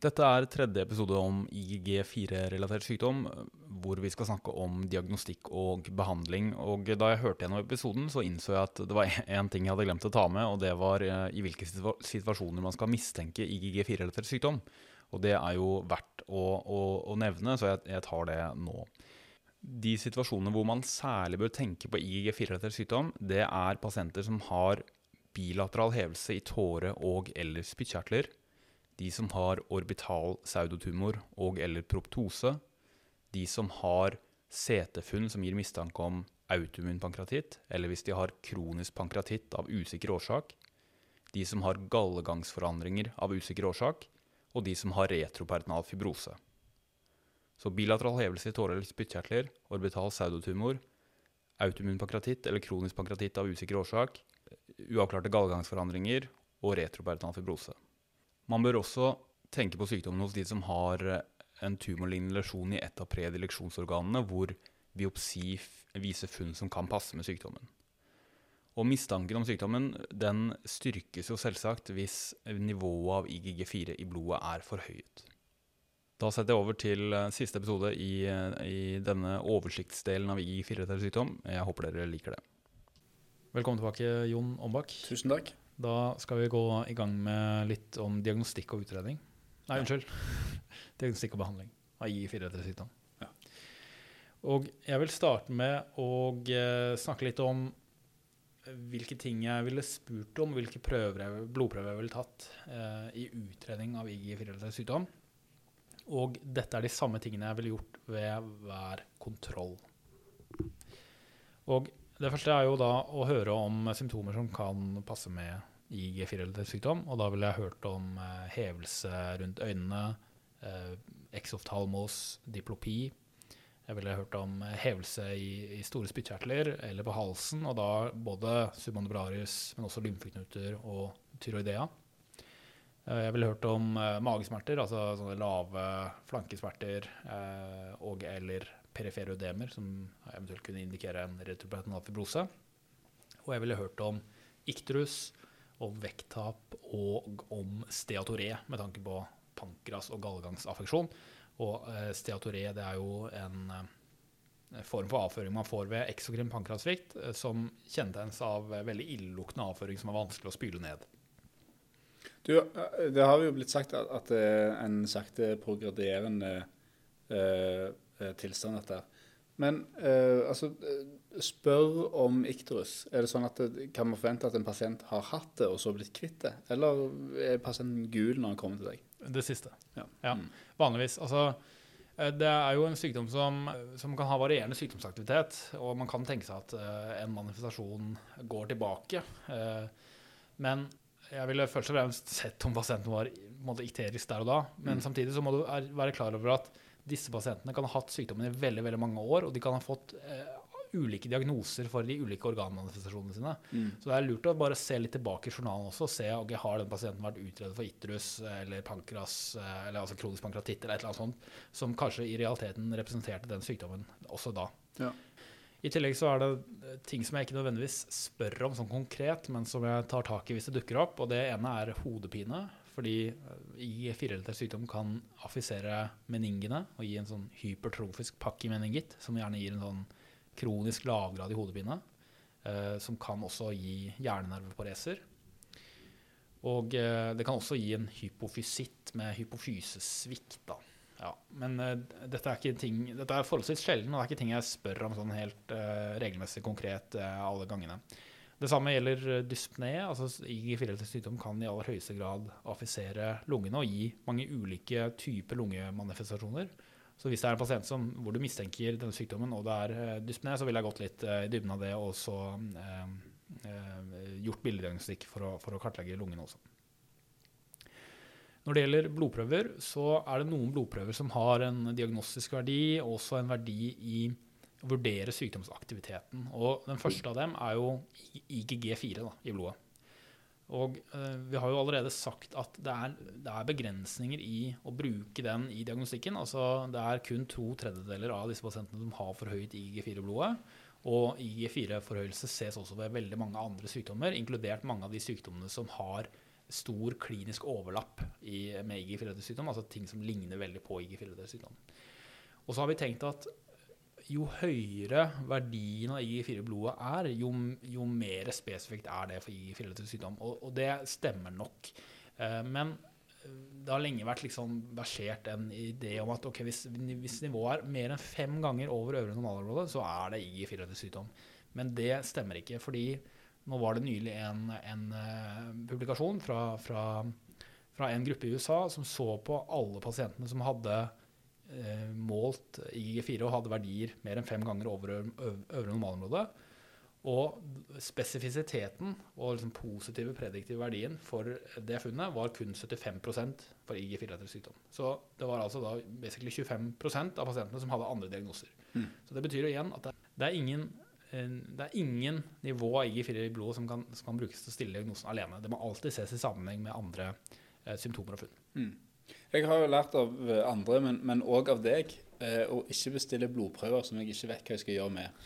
Dette er tredje episode om IGG4-relatert sykdom, hvor vi skal snakke om diagnostikk og behandling. Og da jeg hørte gjennom episoden, så innså jeg at det var én ting jeg hadde glemt å ta med, og det var eh, i hvilke situasjoner man skal mistenke IGG4-relatert sykdom. Og det er jo verdt å, å, å nevne, så jeg, jeg, tar det nå. De situasjonene hvor man særlig bør tenke på IGG4-relatert sykdom, det er pasienter som har bilateral hevelse i tåre- og- eller spyttkjertler de som har orbital pseudotumor og eller proptose, de som har CT-funn som gir mistanke om autoimmun pankratitt, eller hvis de har kronisk pankratitt av usikker årsak, de som har gallegangsforandringer av usikker årsak, og de som har retropertonal fibrose. Så bilateral hevelse i tåre- eller spyttkjertler, orbital pseudotumor, autoimmun pankratitt eller kronisk pankratitt av usikker årsak, uavklarte gallegangsforandringer og retropertonal fibrose. Man bør også tenke på sykdommen hos de som har eh, en tumorlignende lesjon i et av predileksjonsorganene, hvor biopsi viser funn som kan passe med sykdommen. Og Mistanken om sykdommen den styrkes jo selvsagt hvis nivået av IGG4 i blodet er forhøyet. Da setter jeg over til eh, siste episode i, eh, i denne oversiktsdelen av IGG4-relatert sykdom. Jeg håper dere liker det. Velkommen tilbake, Jon Ombak. Tusen takk. Da skal vi gå i gang med litt om diagnostikk og utredning. Nei, unnskyld. diagnostikk og behandling av I4-sykdom. Ja. Og jeg vil starte med å eh, snakke litt om hvilke ting jeg ville spurt om, hvilke prøver, blodprøver jeg ville tatt eh, i utredning av IG4-sykdom. Og dette er de samme tingene jeg ville gjort ved hver kontroll. Og det første er jo da å høre om symptomer som kan passe med i G4-sykdom. Og da ville jeg hørt om eh, hevelse rundt øynene, eh, exoftalmos, diplopi. Jeg ville hørt om hevelse i, i store spyttkjertler eller på halsen, og da både submandibraris, men også lymfeknuter og tyroidea. Eh, jeg ville hørt om eh, magesmerter, altså sånne lave flankesmerter eh, og eller perifere ødemer, som eventuelt kunne indikere en retroperitoneal fibrose. Og jeg ville hørt om ikterus, og vekttap og om steatoré med tanke på pankras og gallegangsaffeksjon. Og eh, steatoré det er jo en eh, form for avføring man får ved eksokrim pankrasvikt, eh, som kjennetegnes av veldig illeluktende avføring som er vanskelig å spyle ned. Du, det har jo blitt sagt at det er en sakte progrederende eh, tilstand, dette. Men eh, altså spør om ikterus. Er det sånn at det, Kan man forvente at en pasient har hatt det og så blitt kvitt det? Eller er pasienten gul når han kommer til deg? Det siste. Ja. ja. Mm. Vanligvis. Altså, eh, det er jo en sykdom som, som, kan ha varierende sykdomsaktivitet. Og man kan tenke seg at uh, en manifestasjon går tilbake. Uh, men jeg ville først og fremst sett om pasienten var måte, ikterisk der og da. Men mm. samtidig så må du være klar over at disse pasientene kan ha hatt sykdommen i veldig veldig mange år, og de kan ha fått uh, ulike diagnoser for de ulike organmanifestasjonene sine. Mm. Så det er lurt å bare se litt tilbake i journalen også og se om okay, har den pasienten vært utredet for itrus eller pankras, eller altså kronisk pankratitt eller et eller annet sånt, som kanskje i realiteten representerte den sykdommen også da. Ja. I tillegg så er det ting som jeg ikke nødvendigvis spør om sånn konkret, men som jeg tar tak i hvis det dukker opp. Og det ene er hodepine. Fordi i firerelatert sykdom kan affisere meningene og gi en sånn hypertrofisk pakk i meningitt, som gjerne gir en sånn kronisk lavgradig hodepine, eh, som kan også gi hjernenervepareser. Og eh, det kan også gi en hypofysitt med hypofysesvikt. da. Ja, men uh, dette, er ting, dette er forholdsvis sjelden, og det er ikke ting jeg spør om sånn helt uh, regelmessig konkret uh, alle gangene. Det samme gjelder dyspné. altså I sykdom kan i aller høyeste grad affisere lungene og gi mange ulike typer lungemanifestasjoner. Så hvis det er en pasient som, hvor du mistenker denne sykdommen, og det er dyspne, så ville jeg gått litt uh, i dybden av det og så uh, gjort bildediagnostikk for, for, å kartlegge lungene også. Når det gjelder blodprøver, så er det noen blodprøver som har en diagnostisk verdi, og også en verdi i å vurdere sykdomsaktiviteten. Og den første av dem er jo IGG4 da, i blodet. Og uh, vi har jo allerede sagt at det er, det er, begrensninger i å bruke den i diagnostikken. Altså det er kun to tredjedeler av disse pasientene som har forhøyet IG4 i blodet. Og IG4-forhøyelse ses også ved veldig mange andre sykdommer, inkludert mange av de sykdommene som har stor klinisk overlapp i, med IG-4-sykdom, altså ting som ligner veldig på IG-4-sykdom. Og så har vi tenkt at jo høyere verdien av IGI4 i blodet er, jo, jo mer spesifikt er det for IG4-sykdom. Og, og, det stemmer nok. Eh, men det har lenge vært liksom versert en idé om at okay, hvis, hvis, nivået er mer enn fem ganger over øvre normalområde, så er det IG4-sykdom. Men det stemmer ikke, fordi nå var det nylig en, en uh, publikasjon fra, fra, fra, en gruppe i USA som så på alle pasientene som hadde uh, målt IG4 og hadde verdier mer enn fem ganger over øvre normalområde. Og spesifisiteten og liksom positive prediktive verdien for det funnet var kun 75% for IG4-sykdom. Så det var altså da basically 25% av pasientene som hadde andre diagnoser. Mm. Så det betyr jo igjen at det, det, er ingen, eh, det, er ingen, nivå av IG4 i blodet som kan, som kan, brukes til å stille diagnosen alene. Det må alltid ses i sammenheng med andre eh, symptomer og funn. Mm. Jeg har jo lært av andre, men òg av deg, eh, å ikke bestille blodprøver som jeg ikke vet hva jeg skal gjøre med.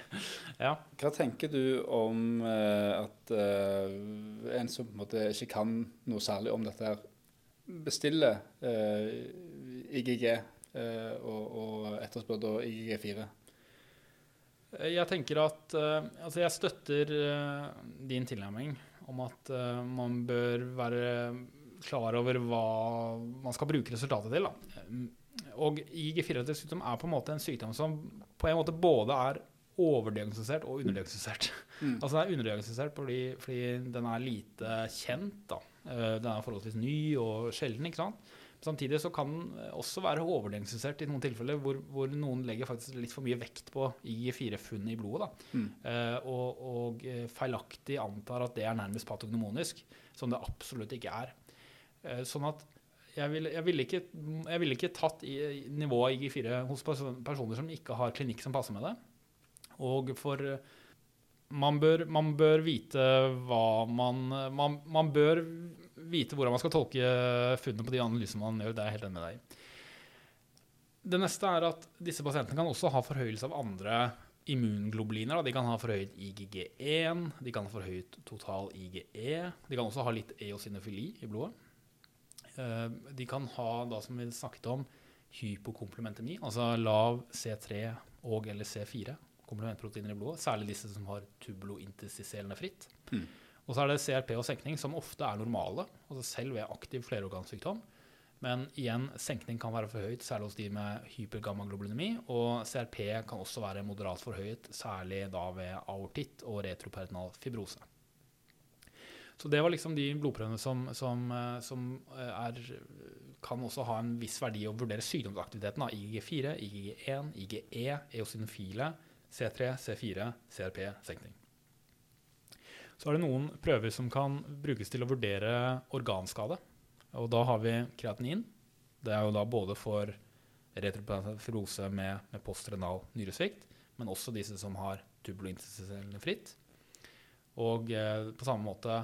ja. Hva tenker du om eh, at eh, en som på en måte ikke kan noe særlig om dette, her, bestiller IGG og etterspør da IGG4? Jeg tenker at Altså, jeg støtter din tilnærming om at man bør være klar over hva man skal bruke resultatet til. Da. Og IG4-sykdom er på en måte en sykdom som på en måte både er overdiagnostisert og underdiagnostisert. Mm. Altså Den er underdiagnostisert fordi, fordi, den er lite kjent. da. Eh, den er forholdsvis ny og sjelden. ikke sant? Samtidig så kan den også være overdiagnostisert i noen tilfeller hvor, hvor, noen legger faktisk litt for mye vekt på IG4-funnet i blodet. Mm. Eh, og, og, feilaktig antar at det er nærmest patognomonisk, som det absolutt ikke er. Eh, sånn at jeg ville, ville, ikke, ville ikke, tatt i, nivået IG4 hos personer som ikke har klinikk som passer med det. Og for man bør, man bør vite hva man, man, man bør vite hvordan man skal tolke funnet på de analysene man gjør. Det er jeg helt enig med deg i. Det neste er at disse pasientene kan også ha forhøyelse av andre immunglobuliner. De kan ha forhøyet IgG1, de kan ha forhøyet total IgE. De kan også ha litt eosinofili i blodet. Eh, de kan ha, da, som vi snakket om, hypokomplementemi, altså lav C3 og eller C4 komplementproteiner i blodet. Særlig disse som har tubulointerstiserende fritt. Mm. Og så er det CRP og senkning, som ofte er normale, altså selv ved aktiv flerorgansykdom. Men igjen, senkning kan være for høyt, særlig hos de med hypergammaglobulinemi. Og CRP kan også være moderat forhøyet, særlig da ved aortitt og retroperitonal fibrose. Så det var liksom de blodprøvene som, som, eh, som eh, er, kan også ha en viss verdi å vurdere sykdomsaktiviteten av IgG4, IgG1, IgE, eosinofile, C3, C4, CRP, senkning. Så er det noen prøver som kan brukes til å vurdere organskade. Og da har vi kreatinin. Det er jo da både for retrofibrose med, med postrenal nyresvikt, men også disse som har tubulointerstitielle fritt. Og eh, på samme måte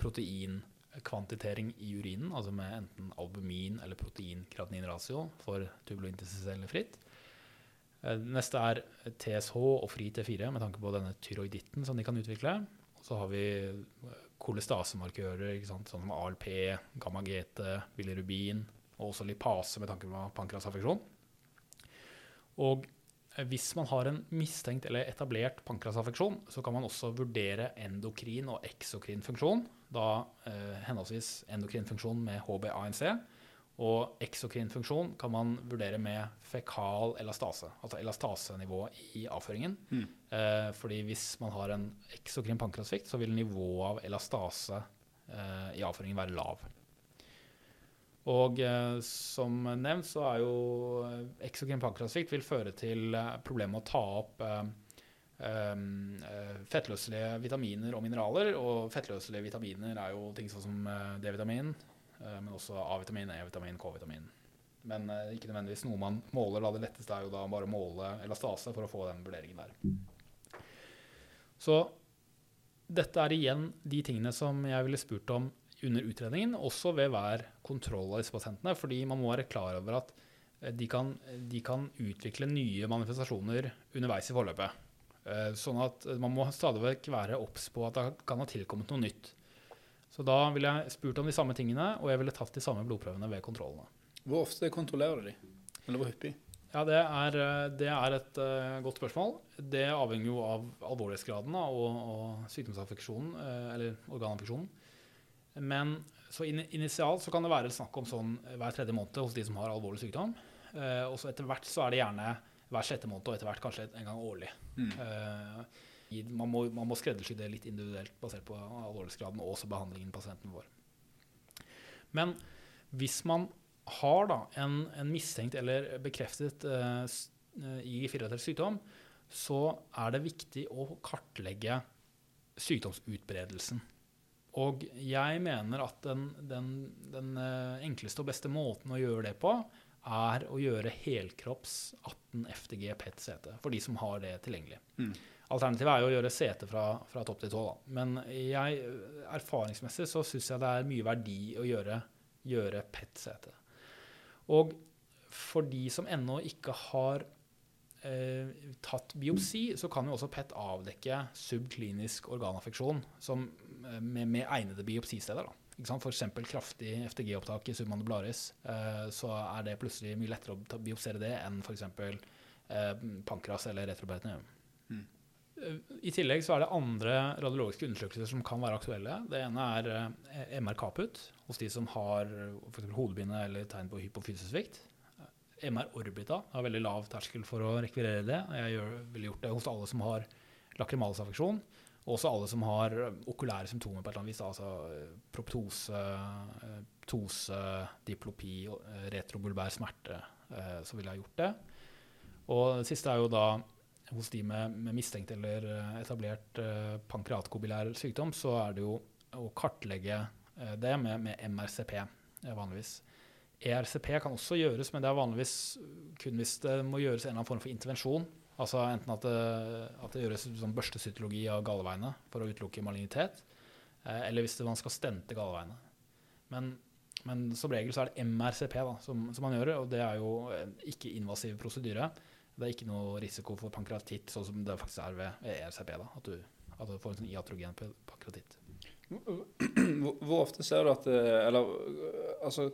proteinkvantitering i urinen, altså med enten albumin eller protein-kreatinin-ratio for tubulointerstitielle fritt. Eh, neste er TSH og fri T4 med tanke på denne tyroiditten som de kan utvikle. Så har vi eh, kolestasemarkører, sånn som ALP, gamma-GT, bilirubin, og også lipase med tanke på pankreasaffeksjon. Og hvis man har en mistenkt eller etablert pankrasaffeksjon, så kan man også vurdere endokrin og eksokrin funksjon. Da eh, henholdsvis endokrin funksjon med HBANC og eksokrin funksjon kan man vurdere med fekal elastase, altså elastasenivå i avføringen. Mm. Eh, fordi hvis man har en eksokrin pankrasvikt, så vil nivået av elastase eh, i avføringen være lav. Og eh, som nevnt så er jo eh, eksokrin pankreassvikt vil føre til eh, problemer med å ta opp eh, eh, fettløselige vitaminer og mineraler. Og fettløselige vitaminer er jo ting sånn som D-vitamin, eh, men også A-vitamin, E-vitamin, K-vitamin. Men ikke nødvendigvis noe man måler. Da. Det letteste er jo da bare å måle elastase for å få den vurderingen der. Så dette er igjen de tingene som jeg ville spurt om under utredningen, også ved hver kontroll av disse pasientene. Fordi man må være klar over at eh, de kan, de kan utvikle nye manifestasjoner underveis i forløpet. Eh, sånn at man må stadig vekk være obs på at det kan ha tilkommet noe nytt. Så da ville jeg spurt om de samme tingene, og jeg ville tatt de samme blodprøvene ved kontrollene. Hvor ofte kontrollerer de? Eller hvor hyppig? Ja, det er, eh, det er et uh, godt spørsmål. Det avhenger jo av alvorlighetsgraden og, og sykdomsaffeksjonen, eller organaffeksjonen. Men så in initialt så kan det være snakk om sånn hver tredje måned hos de som har alvorlig sykdom. Uh, og så etter hvert så er det gjerne hver sjette måned, og etter hvert kanskje en gang årlig. Mm. man, må, man må skreddersy det litt individuelt basert på alvorlighetsgraden og også behandlingen pasienten får. Men hvis man har da en, en mistenkt eller bekreftet uh, IG4-relatert sykdom, så er det viktig å kartlegge sykdomsutbredelsen. Og jeg mener at den, den, den, eh, enkleste og beste måten å gjøre det på, er å gjøre helkropps 18 FDG PET-CT, for de som har det tilgjengelig. Mm. Alternativet er jo å gjøre CT fra, fra topp til tå. Men jeg, erfaringsmessig så syns jeg det er mye verdi å gjøre, gjøre PET-CT. Og for de som ennå ikke har eh, tatt biopsi, så kan jo også PET avdekke subklinisk organaffeksjon som, med, med, egnede biopsisteder. F.eks. kraftig FTG-opptak i summande blaris, så er det plutselig mye lettere å biopsere det enn f.eks. Eh, pankras eller retroperitoneum. Mm. Eh, I tillegg så er det andre radiologiske undersøkelser som kan være aktuelle. Det ene er eh, MR Caput hos de som har f.eks. hodepine eller tegn på hypofysesvikt. MR orbita har veldig lav terskel for å rekvirere det. Jeg ville gjort det hos alle som har lakrimalsaffeksjon. Og også alle som har okulære symptomer på et eller annet vis. Altså eh, proptose, tose, ptose, diplopi, eh, retrobulbær smerte. Så ville jeg gjort det. Og det siste er jo da hos de med, med mistenkt eller etablert pankreatkobilær sykdom, så er det jo å kartlegge det med, med MRCP vanligvis. ERCP kan også gjøres, men det er vanligvis kun hvis det må gjøres en eller annen form for intervensjon. Altså Enten at det, at det gjøres sånn børstecytologi av galleveiene for å utelukke malignitet, eh, eller hvis det, man skal stente galleveiene. Men, men, som regel så er det MRCP da, som, som, man gjør, og det er jo en ikke-invasiv prosedyre. Det er ikke noe risiko for pankreatitt, sånn som det faktisk er ved ERCP. da, At du, at du får en sånn iatrogen pankreatitt. Hvor, ofte ser du at eh, Eller altså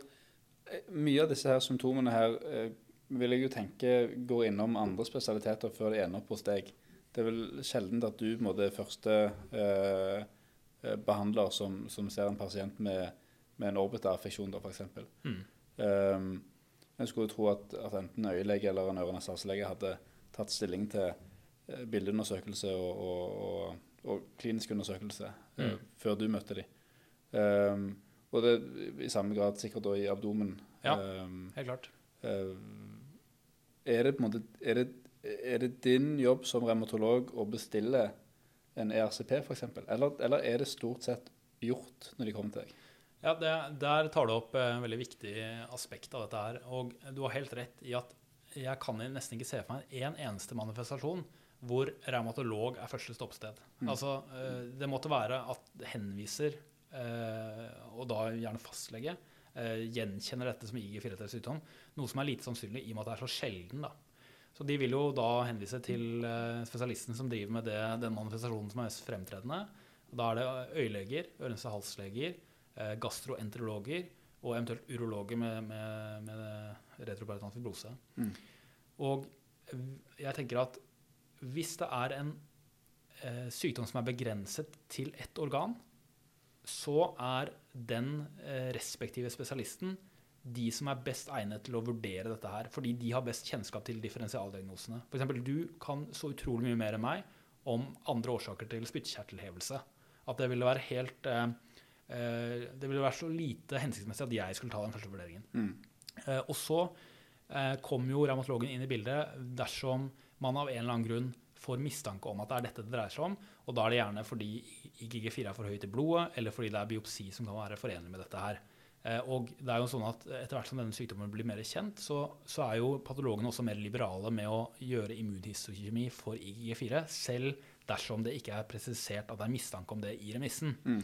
mye av disse her symptomene her eh, vil jeg jo tenke går innom andre spesialiteter før det ender opp hos deg. Det er vel sjelden at du må det første eh, eh, behandler som, som, ser en pasient med, med en orbiteraffeksjon, f.eks. Mm. Um, jeg skulle tro at, at enten øyelege eller en ørenasalslege hadde tatt stilling til eh, bildeundersøkelse og, og, og, og, klinisk undersøkelse mm. uh, før du møtte dem. Um, og det i samme grad sikkert da i abdomen. Ja, um, helt klart. Uh, er, det måte, er, det, er det din jobb som revmatolog å bestille en ERCP f.eks., eller, eller er det stort sett gjort når de kommer til deg? Ja, det, Der tar du opp en veldig viktig aspekt av dette her. Og du har helt rett i at jeg kan nesten ikke se for meg en eneste manifestasjon hvor revmatolog er første stoppsted. Mm. Altså, eh, Det måtte være at henviser Eh, og da gjerne fastlege, eh, gjenkjenner dette som IG4-relatert sykdom. Noe som er lite sannsynlig i og med at det er så sjelden. da. Så de vil jo da henvise til eh, spesialisten som driver med det, den manifestasjonen som er mest fremtredende. Da er det øyeleger, ørene-halsleger, gastroenterologer og eventuelt urologer med, med, med retroperitonal fibrose. Mm. Og jeg tenker at hvis det er en eh, sykdom som er begrenset til ett organ, så er den eh, respektive spesialisten de som er best egnet til å vurdere dette her. Fordi de har best kjennskap til differensialdiagnosene. F.eks. du kan så utrolig mye mer enn meg om andre årsaker til spyttkjertelhevelse. At det ville være helt eh, eh, Det ville være så lite hensiktsmessig at jeg skulle ta den første vurderingen. Mm. Eh, og så eh, kom jo revmatologen inn i bildet dersom man av en eller annen grunn får mistanke om at det er dette det dreier seg om. Og da er det gjerne fordi IGG4 er for høyt i blodet, eller fordi det er biopsi som kan være forenlig med dette her. Eh, og det er jo sånn at Etter hvert som denne sykdommen blir mer kjent, så, så er jo patologene også mer liberale med å gjøre immunhistokjemi for IGG4, selv dersom det ikke er presisert at det er mistanke om det i remissen. Mm.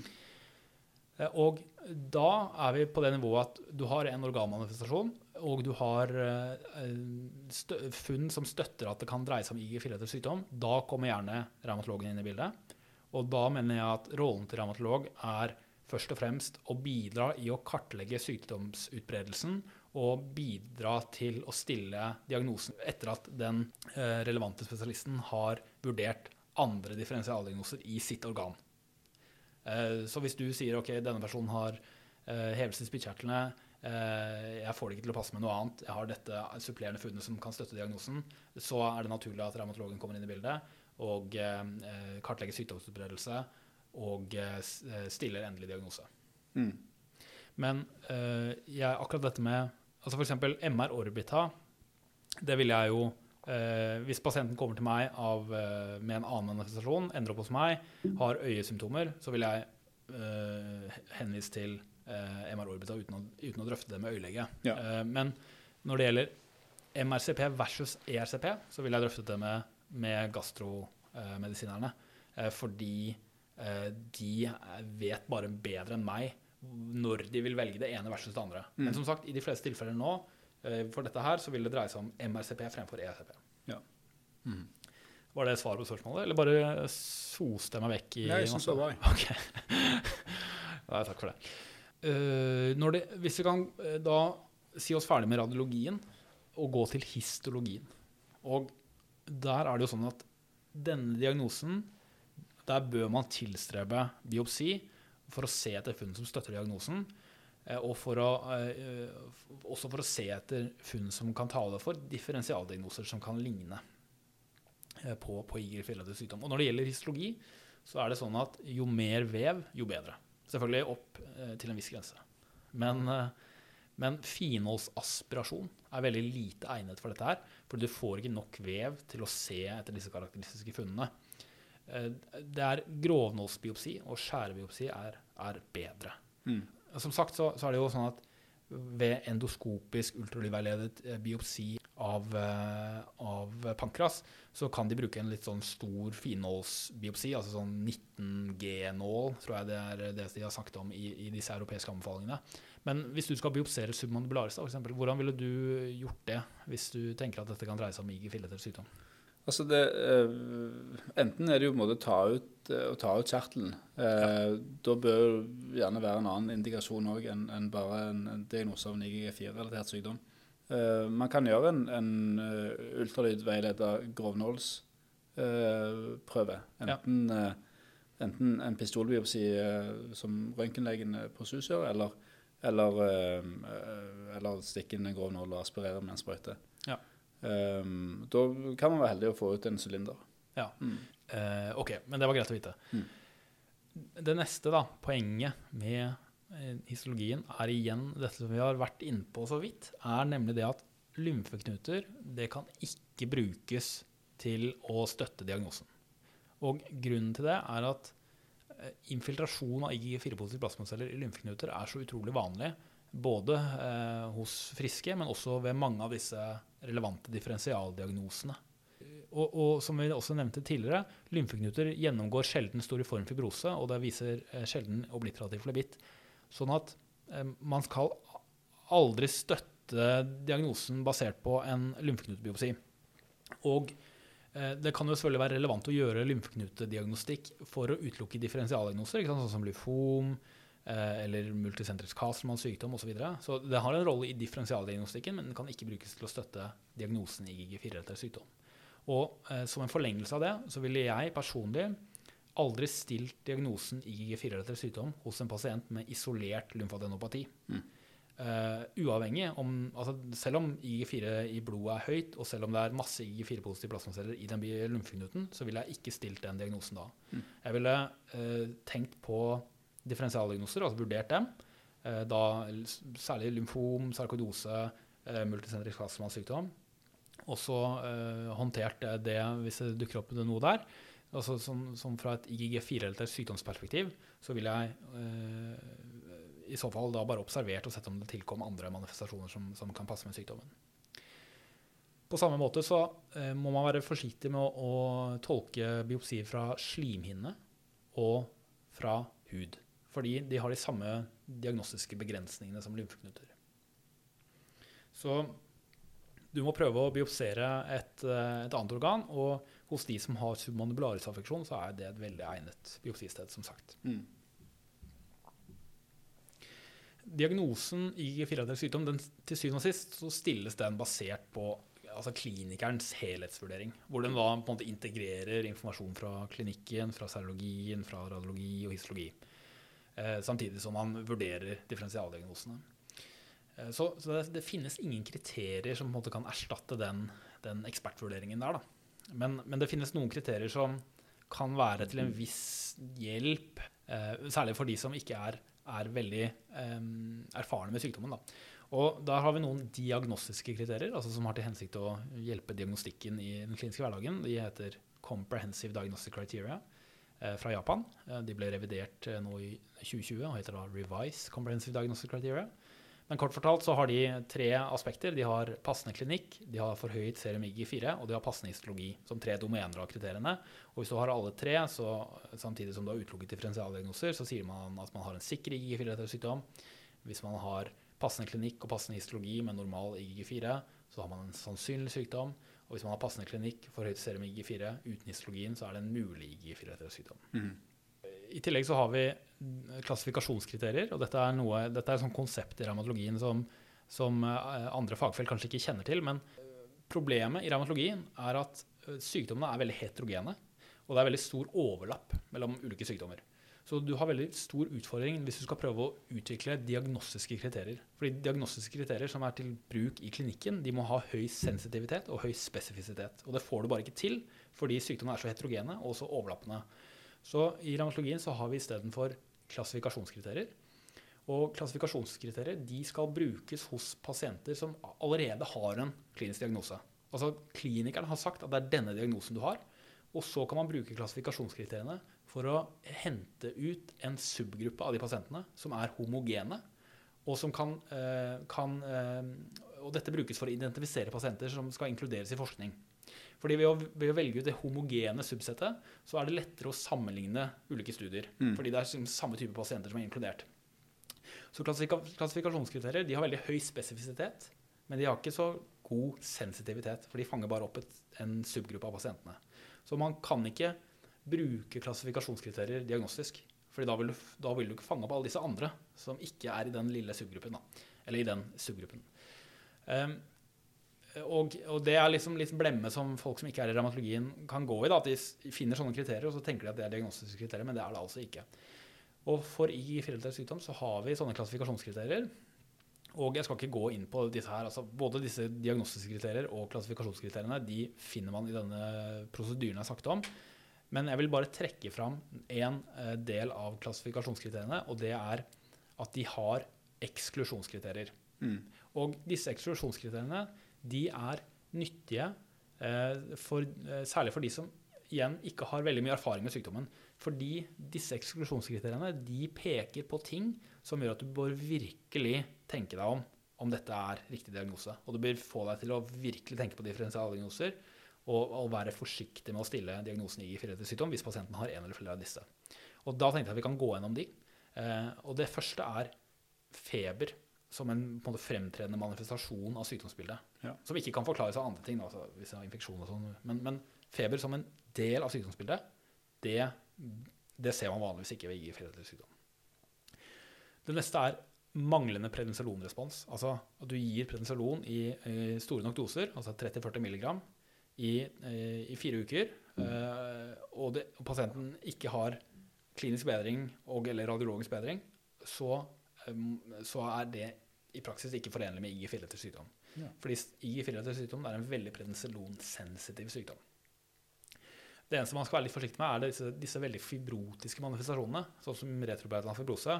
Eh, og da er vi på det nivået at du har en organmanifestasjon, og du har eh, funn som støtter at det kan dreie seg om IG4-etter sykdom. Da kommer gjerne revmatologen inn i bildet. Og da mener jeg at rollen til revmatolog er først og fremst å bidra i å kartlegge sykdomsutbredelsen og bidra til å stille diagnosen etter at den eh, relevante spesialisten har vurdert andre differensialdiagnoser i sitt organ. Eh, så hvis du sier ok, denne personen har eh, hevelse i spyttkjertlene, jeg får det ikke til å passe med noe annet, jeg har dette supplerende funnet som kan støtte diagnosen, så er det naturlig at revmatologen kommer inn i bildet og kartlegger sykdomsutbredelse og stiller endelig diagnose. Mm. Men jeg, akkurat dette med Altså f.eks. MR orbita. Det vil jeg jo eh, Hvis pasienten kommer til meg av, eh, med en annen manifestasjon, ender opp hos meg, har øyesymptomer, så vil jeg eh, henvise til eh, MR orbita uten å, uten å, drøfte det med øyelege. Ja. Eh, men når det gjelder MRCP versus ERCP, så vil jeg drøfte det med, med gastromedisinerne. Eh, fordi de vet bare bedre enn meg når de vil velge det ene versus det andre. Mm. Men som sagt, i de fleste tilfeller nå for dette her, så vil det dreie seg om MRCP fremfor ECP. Ja. Mm. Var det svaret på spørsmålet, eller bare soste jeg meg vekk? i Nei, jeg syns det var okay. Nei, Takk for det. Uh, det. Hvis vi kan uh, da si oss ferdig med radiologien og gå til histologien. Og der er det jo sånn at denne diagnosen, der bør man tilstrebe biopsi for å se etter funn som støtter diagnosen. Eh, og for å, eh, også for å se etter funn som kan tale for differensialdiagnoser som kan ligne eh, på, på IGR-filatet sykdom. Og når det gjelder histologi, så er det sånn at jo mer vev, jo bedre. Selvfølgelig opp til en viss grense. Men, men finholdsaspirasjon er veldig lite egnet for dette her. For du får ikke nok vev til å se etter disse karakteristiske funnene. Det er grovnålsbiopsi, og skjærebiopsi er, er bedre. Mm. Som sagt så, så, er det jo sånn at ved endoskopisk ultralydveiledet eh, biopsi av, uh, av, pankras, så kan de bruke en litt sånn stor finnålsbiopsi, altså sånn 19G-nål, tror jeg det er det de har sagt om i, i disse europeiske anbefalingene. Men hvis du skal biopsere submandibularis, da, eksempel, hvordan ville du gjort det hvis du tenker at dette kan dreie seg om IG-filleter sykdom? Altså det, uh, enten er det jo på en måte å ta ut, uh, ta ut kjertelen. Uh, ja. Da bør det gjerne være en annen indikasjon òg enn en bare en, en diagnose av en IGG4-relatert sykdom. man kan gjøre en, en ultralydveileda grovnålsprøve. enten, ja. enten, en pistolbiopsi som røntgenlegen på SUS gjør, eller, eller, eller stikke inn en grovnål og aspirere med en sprøyte. Um, da kan man være heldig å få ut en sylinder. Ja. Mm. Uh, OK, men det var greit å vite. Mm. Det neste da, poenget med eh, histologien er igjen dette som vi har vært innpå så vidt, er nemlig det at lymfeknuter det kan ikke brukes til å støtte diagnosen. Og grunnen til det er at eh, infiltrasjon av IG4-positive plasmaceller i lymfeknuter er så utrolig vanlig både eh, hos friske, men også ved mange av disse relevante differensialdiagnosene. Og, og, som vi også nevnte tidligere, lymfeknuter gjennomgår sjelden storiform fibrose, og det viser eh, sjelden obliterativ flebitt. Sånn at eh, man skal aldri støtte diagnosen basert på en lymfeknutebiopsi. Og eh, det kan jo selvfølgelig være relevant å gjøre lymfeknutediagnostikk for å utelukke differensialdiagnoser, sånn som lymfom, Eh, eller multisentrisk Castlemanns sykdom osv. Så, videre. så det har en rolle i differensialdiagnostikken, men den kan ikke brukes til å støtte diagnosen i GG4-relatert sykdom. Og eh, Som en forlengelse av det så ville jeg personlig aldri stilt diagnosen i GG4-relatert sykdom hos en pasient med isolert lymfadenopati. Mm. Uh, uavhengig om, altså Selv om IG4 i blodet er høyt, og selv om det er masse IG4-positive plasmaceller i den lymfeknuten, så ville jeg ikke stilt den diagnosen da. Mm. Jeg ville uh, tenkt på differensialdiagnoser, altså vurdert dem. Eh, da særlig lymfom, sarkodose, eh, multisentrisk astmasykdom. Og så eh, håndtert det hvis det dukker opp noe der. Altså som, som fra et IGG4-relatert sykdomsperspektiv så vil jeg eh, i så fall da bare observert og sett om det tilkom andre manifestasjoner som, som kan passe med sykdommen. På samme måte så eh, må man være forsiktig med å, å tolke biopsier fra slimhinne og fra hud. Fordi de har de samme diagnostiske begrensningene som lymfeknuter. Så du må prøve å biopsere et, eh, et, annet organ. Og hos de som har submandibularisaffeksjon, så er det et veldig egnet biopsisted, som sagt. Mm. diagnosen IG4-relatert sykdom, den, til syvende og sist så stilles den basert på altså klinikerens helhetsvurdering. Hvor den da på en måte integrerer informasjon fra klinikken, fra serologien, fra radiologi og histologi. Eh, samtidig som man vurderer differensialdiagnosene. Eh, så, så det, det, finnes ingen kriterier som kan erstatte den, den ekspertvurderingen der. Men, men, det finnes noen kriterier som kan være til en viss hjelp, eh, særlig for de som ikke er, er veldig eh, erfarne med sykdommen. Da. Og Der har vi noen diagnostiske kriterier altså som har til hensikt å hjelpe diagnostikken i den kliniske hverdagen. De heter Comprehensive Diagnostic Criteria fra Japan. Eh, de ble revidert eh, nå i 2020 og heter da Revise Comprehensive Diagnostic Criteria. Men kort fortalt så har de tre aspekter. De har passende klinikk, de har forhøyet serum IG4, og de har passende histologi som tre domener av kriteriene. Og hvis du har alle tre, så samtidig som du har utelukket differensialdiagnoser, så sier man at man har en sikker IG4-sykdom. Hvis man har passende klinikk og passende histologi med normal IgG4, så har man en sannsynlig sykdom. Og hvis man har passende klinikk for høyt serum IG4 uten histologien, så er det en mulig IG4-sykdom. Mm. I tillegg så har vi klassifikasjonskriterier, og dette er, noe, dette er et sånt konsept i revmatologien som, som eh, andre fagfelt kanskje ikke kjenner til. Men problemet i revmatologien er at eh, sykdommene er veldig heterogene, og det er veldig stor overlapp mellom ulike sykdommer. Så du har veldig stor utfordring hvis du skal prøve å utvikle diagnostiske kriterier. Fordi diagnostiske kriterier som er til bruk i klinikken, de må ha høy sensitivitet og høy spesifisitet. Og det får du bare ikke til fordi sykdommene er så heterogene og så overlappende. Så i revmatologien så har vi istedenfor klassifikasjonskriterier. Og klassifikasjonskriterier de skal brukes hos pasienter som allerede har en klinisk diagnose. Altså Klinikeren har sagt at det er denne diagnosen du har. Og så kan man bruke klassifikasjonskriteriene for å hente ut en subgruppe av de pasientene som er homogene, og som kan, eh, kan eh, Og dette brukes for å identifisere pasienter som skal inkluderes i forskning. Fordi ved å, ved å, velge ut det homogene subsettet, så er det lettere å sammenligne ulike studier. Mm. Fordi det er samme type pasienter som er inkludert. Så klassifikasjonskriterier de har veldig høy spesifisitet, men de har ikke så god sensitivitet. For de fanger bare opp et, en subgruppe av pasientene. Så man kan ikke bruke klassifikasjonskriterier diagnostisk. Fordi da vil, du, da vil, du, ikke fange opp alle disse andre som ikke er i den lille subgruppen. Da. Eller i den subgruppen. Um, og, og, det er liksom litt blemme som folk som ikke er i revmatologien, kan gå i. Da, at de finner sånne kriterier, og så tenker de at det er diagnostiske kriterier, men det er det altså ikke. Og for i foreldres sykdom så har vi sånne klassifikasjonskriterier. Og jeg skal ikke gå inn på disse her. altså Både disse diagnostiske kriterier og klassifikasjonskriteriene de finner man i denne prosedyren jeg har sagt om. Men jeg vil bare trekke fram én eh, del av klassifikasjonskriteriene, og det er at de har eksklusjonskriterier. Mm. Og disse eksklusjonskriteriene de er nyttige, eh, for, eh, særlig for de som igjen ikke har veldig mye erfaring med sykdommen. Fordi disse eksklusjonskriteriene de peker på ting som gjør at du bør virkelig tenke deg om om dette er riktig diagnose. Og det bør få deg til å virkelig tenke på differensialdiagnoser og, og, være forsiktig med å stille diagnosen IG4-sykdom hvis pasienten har en eller flere av disse. Og Da tenkte jeg at vi kan gå gjennom de. Eh, og Det første er feber som en, en måte, fremtredende manifestasjon av sykdomsbildet. Ja. Som ikke kan forklares av andre ting, altså, hvis det er infeksjon og sånn. Men, men, feber som en del av sykdomsbildet, det, det ser man vanligvis ikke ved IG4-sykdom. Det neste er manglende prednisolonrespons. Altså at du gir prednisolon i, i store nok doser, altså 30-40 mg, i, eh, i fire uker, eh, og, det, og, pasienten ikke har klinisk bedring og, eller radiologisk bedring, så, så, er det i praksis ikke forenlig med IG-fileter sykdom. Ja. Fordi IG-fileter sykdom er en veldig prednisolonsensitiv sykdom. Det eneste man skal være litt forsiktig med, er disse, disse veldig fibrotiske manifestasjonene, sånn som retrobeitan fibrose.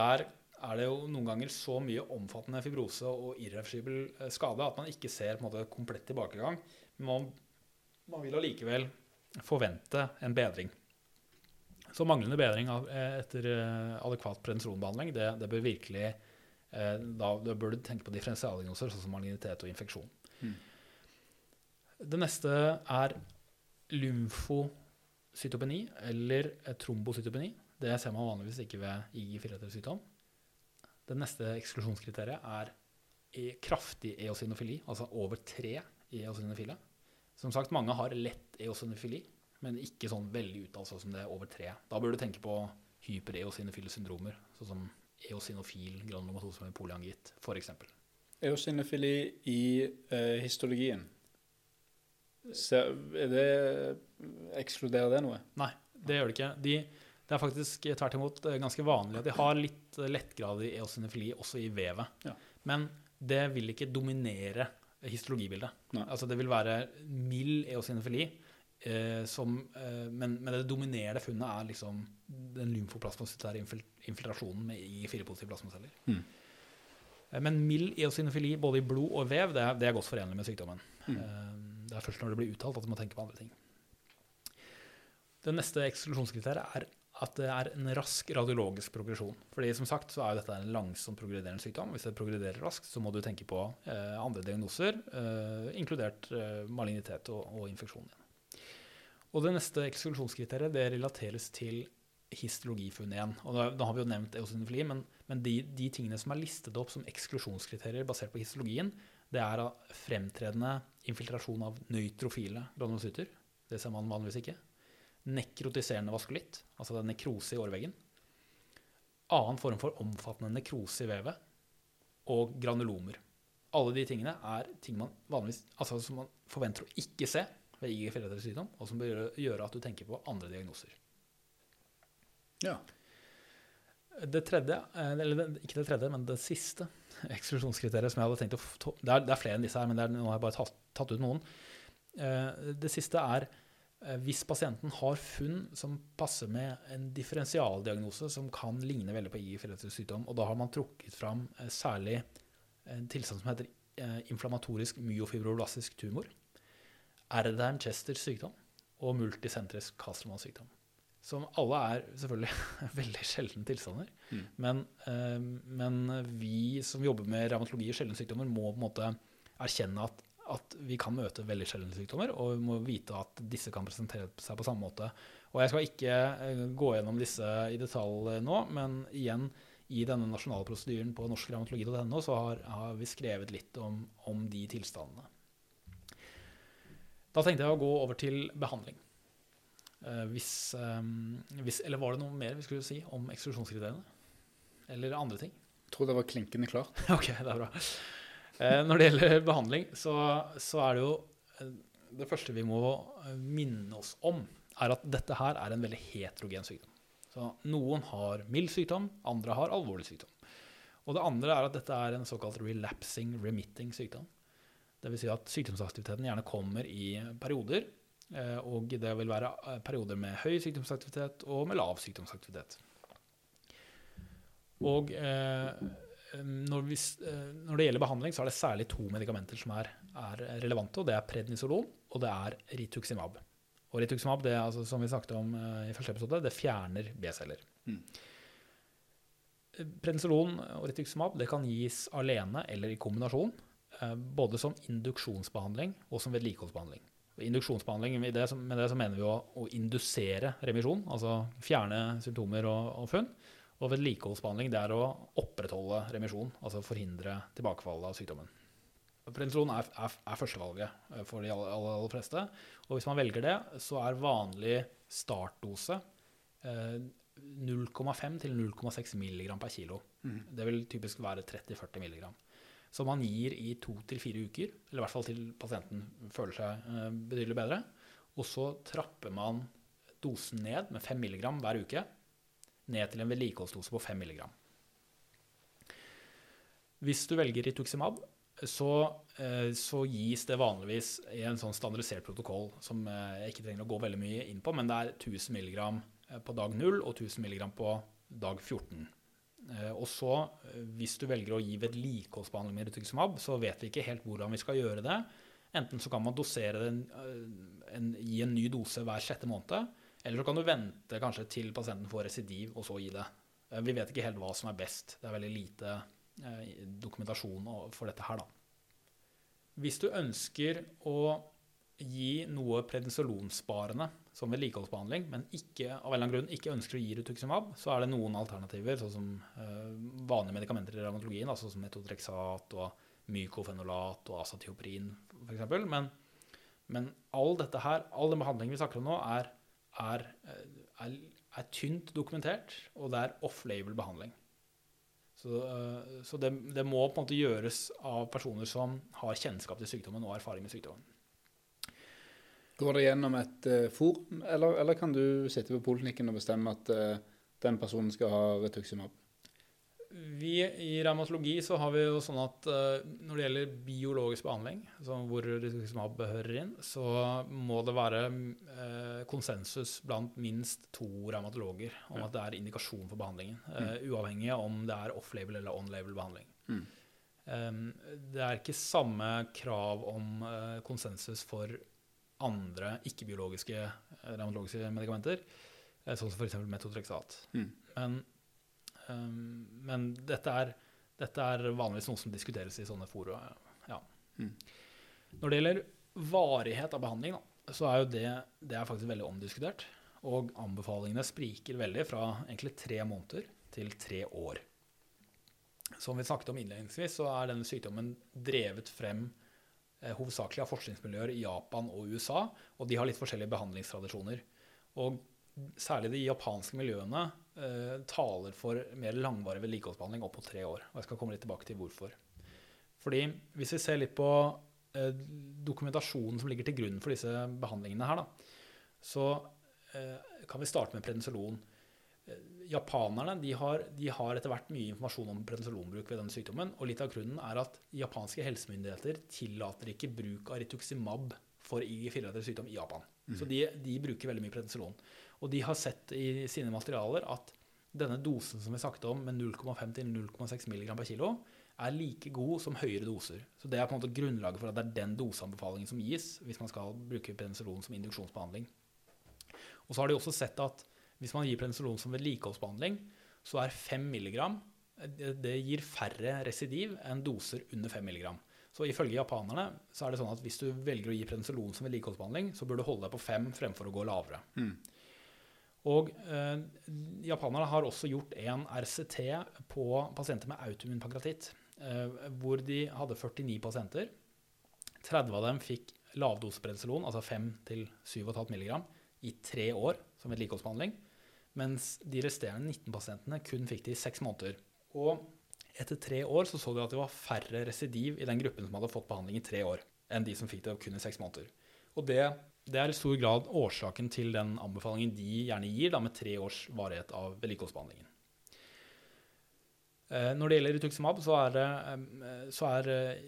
Der er det jo noen ganger så mye omfattende fibrose og irreversibel eh, skade at man ikke ser måte komplett tilbakegang. Man, man vil allikevel forvente en bedring. Så manglende bedring av, eh, etter eh, adekvat prednisolonbehandling, det, det, bør virkelig eh, da, da, bør du tenke på differensialdiagnoser, sånn som malignitet og infeksjon. Mm. Det neste er lymfocytopeni eller trombocytopeni. Det ser man vanligvis ikke ved IG4-sykdom. Det neste eksklusjonskriteriet er kraftig eosinofili, altså over tre eosinofile. Som sagt, mange har lett eosinofili, men ikke sånn veldig uttalt sånn som det er over tre. Da bør du tenke på hypereosinofile syndromer, sånn som eosinofil granulomatose med polyangitt, f.eks. Eosinofili i eh, histologien. Er det, ekskluderer det noe? Nei, det gjør det ikke. De, det er faktisk tvert imot eh, ganske vanlig at de har litt lettgradig eosinofili også i vevet. Ja. Men det vil ikke dominere histologibildet. Altså det vil være mild eosinofili, eh, som, eh, men, men det dominerende funnet er liksom den lymfoplasmacytære infiltrasjonen med I4-positive plasmaceller. Mm. Eh, Men mild eosinofili både i blod og vev, det er, det er godt forenlig med sykdommen. Mm. Eh, Det er først når det blir uttalt at du må tenke på andre ting. Det neste eksklusjonskriteriet er at det er en rask radiologisk progresjon. Fordi som sagt så er jo dette en langsomt progrederende sykdom. Hvis det progrederer raskt, så må du tenke på eh, andre diagnoser, eh, inkludert eh, malignitet og, og infeksjon. Og det neste eksklusjonskriteriet det relateres til histologifunn igjen. Og da, da har vi jo nevnt eosinofili, men, men de, de tingene som er listet opp som eksklusjonskriterier basert på histologien, det er fremtredende infiltrasjon av nøytrofile granulocyter. Det ser man vanligvis ikke. Nekrotiserende vaskulitt, altså det er nekrose i årveggen. Annen form for omfattende nekrose i vevet. Og granulomer. Alle de tingene er ting man vanligvis, altså som man forventer å ikke se ved sykdom, og som bør gjøre, at du tenker på andre diagnoser. Ja. Det tredje, eh, eller ikke det tredje, men det siste eksklusjonskriteriet som jeg hadde tenkt å Det er, det er flere enn disse her, men er, nå har jeg bare tatt, tatt ut noen. Eh, Det siste er hvis pasienten har funn som passer med en differensialdiagnose som kan ligne veldig på IG-foreldre sykdom, og da har man trukket fram eh, særlig en tilstand som heter eh, inflammatorisk myofibroblastisk tumor, Erdheim-Chesters sykdom og multisentrisk Castlemanns sykdom. Som alle er selvfølgelig veldig sjeldne tilstander. Mm. Men, eh, men vi som jobber med revmatologi og sjeldne sykdommer, må på en måte erkjenne at, at vi kan møte veldig sjeldne sykdommer, og vi må vite at disse kan presentere seg på samme måte. Og jeg skal ikke eh, gå gjennom disse i detalj nå, men igjen, i denne nasjonale prosedyren på norskrevmatologi.no så har, har vi skrevet litt om, om de tilstandene. Da tenkte jeg å gå over til behandling. Eh, hvis, eh, hvis, eller var det noe mer vi skulle si om eksklusjonskriteriene? Eller andre ting? Jeg tror det var klinkende klart. Ok, det er bra. Eh, når det gjelder behandling, så, så er det jo eh, Det første vi må minne oss om, er at dette her er en veldig heterogen sykdom. Så noen har mild sykdom, andre har alvorlig sykdom. Og det andre er at dette er en såkalt relapsing remitting sykdom. Dvs. Si at sykdomsaktiviteten gjerne kommer i perioder, eh, og det vil være perioder med høy sykdomsaktivitet og med lav sykdomsaktivitet. Og eh, når, vi, eh, når det gjelder behandling, så er det særlig to medikamenter som er, er relevante, og det er prednisolon og det er rituximab. Og rituximab, det altså, som vi snakket om eh, i første episode, det fjerner B-celler. Mm. Eh, Prednisolon og rituximab det kan gis alene eller i kombinasjon, både som induksjonsbehandling og som vedlikeholdsbehandling. Induksjonsbehandling, med det, som- med det så mener vi å, å indusere remisjon, altså fjerne symptomer og, og funn. Og vedlikeholdsbehandling det er å opprettholde remisjon, altså forhindre tilbakefall av sykdommen. Prednison er, er, er førstevalget eh, for de aller, aller, aller fleste. Og hvis man velger det, så er vanlig startdose eh, 0,5 til 0,6 mg per kilo. Mm. Det vil typisk være 30-40 mg. Som man gir i to til fire uker, eller i hvert fall til pasienten føler seg eh, betydelig bedre. Og så trapper man dosen ned med 5 mg hver uke, ned til en vedlikeholdsdose på 5 mg. Hvis du velger rituximab, så, eh, så gis det vanligvis i en sånn standardisert protokoll som eh, jeg ikke trenger å gå veldig mye inn på, men det er 1000 mg på dag 0 og 1000 mg på dag 14. Eh, Og så, eh, hvis du velger å gi vedlikeholdsbehandling med rituximab, så vet vi ikke helt hvordan vi skal gjøre det. Enten så kan man dosere eh, en, gi en ny dose hver sjette måned, eller så kan du vente kanskje til pasienten får residiv, og så gi det. Eh, Vi vet ikke helt hva som er best. Det er veldig lite eh, dokumentasjon for dette her, da. Hvis du ønsker å gi noe prednisolonsparende som vedlikeholdsbehandling, men ikke, av en eller annen grunn ikke ønsker å gi rituximab, så er det noen alternativer, sånn som eh, vanlige medikamenter i revmatologien, altså som metotrexat og mykofenolat og asatioprin f.eks. Men, men all dette her, all den behandlingen vi snakker om nå, er, er, eh, er, er tynt dokumentert, og det er off-label behandling. Så, eh, så det, det, må på en måte gjøres av personer som har kjennskap til sykdommen og erfaring med sykdommen. Går det gjennom et uh, forum, eller, eller, kan du sitte på poliklinikken og bestemme at uh, den personen skal ha retuximab? Vi I revmatologi så har vi jo sånn at uh, når det gjelder biologisk behandling, hvor rituximab hører inn, så må det være uh, konsensus blant minst to revmatologer om at det er indikasjon for behandlingen. Uh, uavhengig av om det er off-label eller on-label behandling. Mm. Det er ikke samme krav om konsensus for andre ikke-biologiske revmatologiske medikamenter, sånn som f.eks. metotrexat. Mm. Men men dette er, dette er, vanligvis noe som diskuteres i sånne fora. Ja. Mm. Når det gjelder varighet av behandling, da, så er jo det, det er faktisk veldig omdiskutert. Og anbefalingene spriker veldig fra egentlig tre måneder til tre år. Som vi snakket om innledningsvis, så er denne sykdommen drevet frem eh, hovedsakelig av forskningsmiljøer i Japan og USA, og de har litt forskjellige behandlingstradisjoner. Og særlig de japanske miljøene eh, taler for mer langvarig vedlikeholdsbehandling opp mot tre år. Og jeg skal komme litt tilbake til hvorfor. Fordi hvis vi ser litt på eh, dokumentasjonen som ligger til grunn for disse behandlingene her, da, så eh, kan vi starte med prednisolon. Japanerne de har, de har, etter hvert mye informasjon om prednisolonbruk ved denne sykdommen. Og litt av grunnen er at japanske helsemyndigheter tillater ikke bruk av rituximab for IG4-relatert sykdom i Japan. Mm. Så de, de, bruker veldig mye prednisolon. Og de har sett i sine materialer at denne dosen som vi snakket om, med 0,5 til 0,6 mg per kilo, er like god som høyere doser. Så det er på en måte grunnlaget for at det er den doseanbefalingen som gis hvis man skal bruke penicillin som induksjonsbehandling. Og så har de også sett at hvis man gir penicillin som vedlikeholdsbehandling, så er 5 mg det gir færre residiv enn doser under 5 mg. Så ifølge japanerne så er det sånn at hvis du velger å gi prednisolon som vedlikeholdsbehandling, så bør du holde deg på 5 fremfor å gå lavere. Mm. Og eh, japanerne har også gjort en RCT på pasienter med autoimmun pankreatitt, eh, hvor de hadde 49 pasienter. 30 av dem fikk lavdoseprednisolon, altså 5-7,5 mg, i tre år som vedlikeholdsbehandling. Mens de resterende 19 pasientene kun fikk det i seks måneder. Og etter tre år så, så de at det var færre residiv i den gruppen som hadde fått behandling i tre år, enn de som fikk det kun i seks måneder. Og det det er i stor grad årsaken til den anbefalingen de gjerne gir, da, med tre års varighet av vedlikeholdsbehandlingen. Eh, når det gjelder rituximab, så er, eh, så er eh,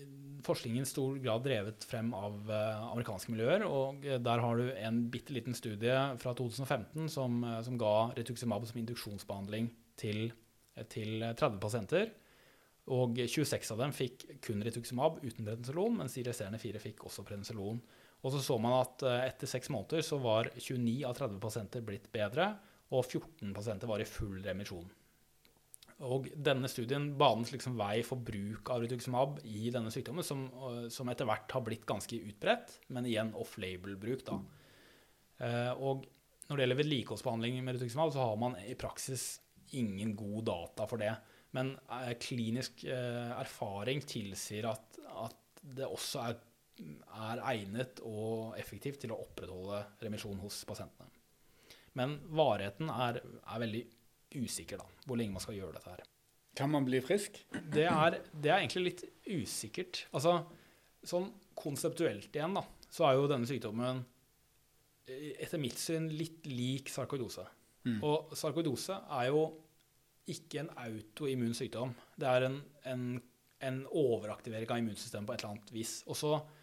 forskningen i stor grad drevet frem av amerikanske miljøer. og Der har du en bitte liten studie fra 2015 som, som ga rituximab som induksjonsbehandling til, til 30 pasienter. Og 26 av dem fikk kun rituximab uten prednisolon, mens de resterende fire fikk også prednisolon. Og så så man at eh, etter seks måneder så var 29 av 30 pasienter blitt bedre, og 14 pasienter var i full remisjon. Og denne studien banes liksom vei for bruk av rituximab i denne sykdommen, som, eh, som etter hvert har blitt ganske utbredt, men igjen off-label-bruk. da. Eh, og når det gjelder vedlikeholdsbehandling med rituximab, så har man i praksis ingen god data for det. Men klinisk erfaring tilsier at, at det også er er egnet og effektivt til å opprettholde remisjon hos pasientene. Men varigheten er, er veldig usikker, da, hvor lenge man skal gjøre dette her. Kan man bli frisk? Det er, det er egentlig litt usikkert. Altså, sånn konseptuelt igjen, da, så er jo denne sykdommen etter mitt syn litt lik sarkoidose. Mm. Og sarkoidose er jo ikke en autoimmun sykdom. Det er en, en, en overaktivering av immunsystemet på et eller annet vis. Og så Eh,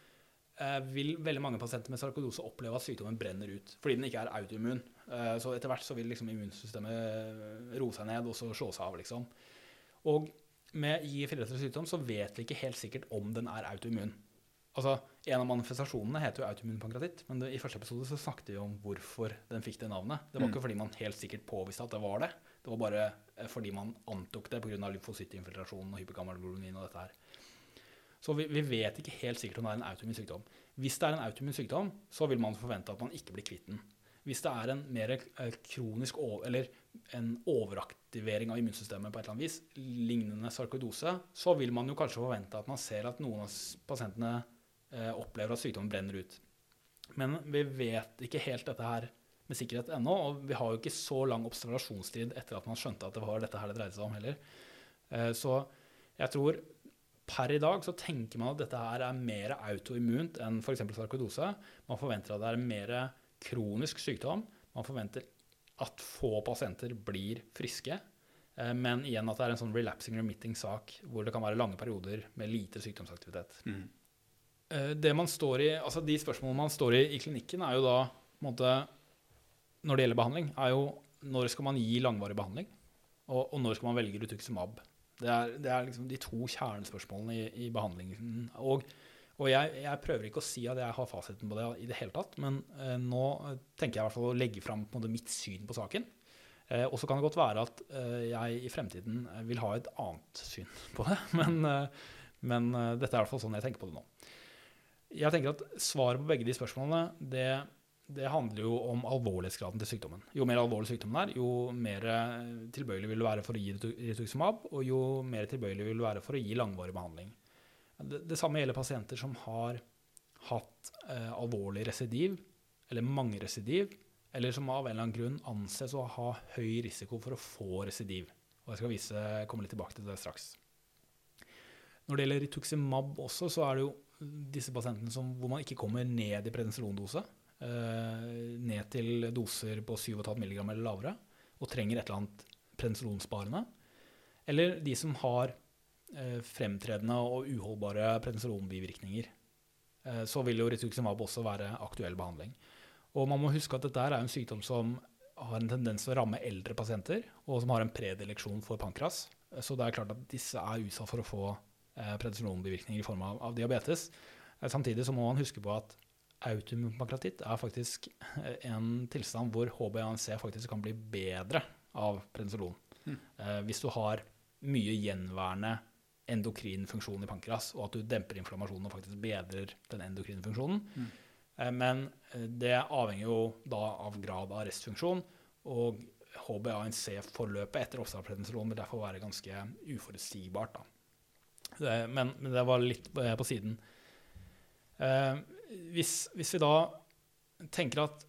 vil veldig mange pasienter med sarkodose oppleve at sykdommen brenner ut fordi den ikke er autoimmun. Eh, så etter hvert så vil liksom immunsystemet eh, roe seg ned og så slå seg av. liksom. Og med IF-relatert sykdom så vet vi ikke helt sikkert om den er autoimmun. Altså, En av manifestasjonene heter jo autoimmun pankratitt, men det, i første episode så snakket vi om hvorfor den fikk det navnet. Det var mm. ikke fordi man helt sikkert påviste at det var det. Det var bare fordi man antok det pga. lymfocyttinfiltrasjon og hypergammalglobumin og dette her. Så vi, vi, vet ikke helt sikkert om det er en autoimmun sykdom. Hvis det er en autoimmun sykdom, så vil man forvente at man ikke blir kvitt den. Hvis det er en mer eh, kronisk eller en overaktivering av immunsystemet på et eller annet vis, lignende sarkoidose, så vil man jo kanskje forvente at man ser at noen av pasientene eh, opplever at sykdommen brenner ut. Men vi vet ikke helt dette her med sikkerhet ennå, og vi har jo ikke så lang observasjonstid etter at man skjønte at det var dette her det dreide seg om heller. Eh, så jeg tror per i dag så tenker man at dette her er mer autoimmunt enn f.eks. sarkoidose. Man forventer at det er mer kronisk sykdom. Man forventer at få pasienter blir friske. Eh, men igjen at det er en sånn relapsing remitting sak hvor det kan være lange perioder med lite sykdomsaktivitet. Mm. Eh, det man står i, altså De spørsmålene man står i i klinikken, er jo da måte, når det gjelder behandling, er jo når skal man gi langvarig behandling, og, og når skal man velge rituximab. Det er, det er liksom de to kjernespørsmålene i, i behandlingen. Og, og jeg, jeg, prøver ikke å si at jeg har fasiten på det i det hele tatt, men eh, nå tenker jeg i hvert fall å legge fram mitt syn på saken. Eh, og så kan det godt være at eh, jeg i fremtiden vil ha et annet syn på det, men, eh, men eh, dette er i hvert fall sånn jeg tenker på det nå. Jeg tenker at Svaret på begge de spørsmålene det det handler jo om alvorlighetsgraden til sykdommen. Jo mer alvorlig sykdommen er, jo mer eh, tilbøyelig vil du være for å gi rituximab, og jo mer tilbøyelig vil du være for å gi langvarig behandling. Det, det samme gjelder pasienter som har hatt eh, alvorlig residiv, eller mange residiv, eller som av en eller annen grunn anses å ha høy risiko for å få residiv. Og jeg skal vise, komme litt tilbake til det straks. Når det gjelder rituximab også, så er det jo disse pasientene som, hvor man ikke kommer ned i prednisolondose. Eh, ned til doser på 7,5 mg eller lavere og trenger et eller annet prednisolonsparende. Eller de som har eh, fremtredende og uholdbare prednisolonbivirkninger. Eh, så vil jo rituximab også være aktuell behandling. Og man må huske at dette er en sykdom som har en tendens til å ramme eldre pasienter, og som har en predileksjon for pankras. Så det er klart at disse er utsatt for å få prednisolonbivirkninger i form av, av diabetes. Samtidig så må man huske på at autoimmun er faktisk en tilstand hvor HbA1c faktisk kan bli bedre av prednisolon. Mm. Eh, hvis du har mye gjenværende endokrin funksjon i pankras, og at du demper inflammasjonen og faktisk bedrer den endokrine funksjonen. Mm. Eh, men eh, det avhenger jo da av grad av restfunksjon, og HbA1c-forløpet etter oppstart av prednisolon vil derfor være ganske uforutsigbart. Det, men, men, det var litt på, på siden. Eh, hvis, hvis, vi da tenker at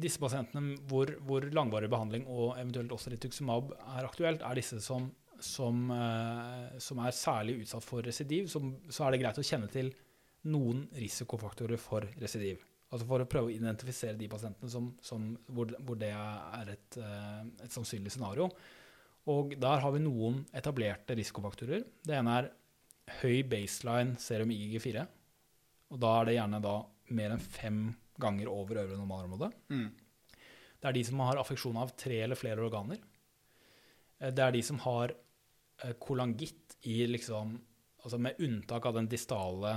disse pasientene hvor, hvor, langvarig behandling og eventuelt også rituximab er aktuelt, er disse som, som, eh, som er særlig utsatt for residiv, som, så er det greit å kjenne til noen risikofaktorer for residiv. Altså For å prøve å identifisere de pasientene hvor, hvor, det er et, eh, et, sannsynlig scenario. Og der har vi noen etablerte risikofaktorer. Det ene er høy baseline serum IGG4. Og da er det gjerne da mer enn fem ganger over øvre normalområde. Mm. Det er de som har affeksjon av tre eller flere organer. Eh, det er de som har eh, kolangitt i liksom Altså med unntak av den distale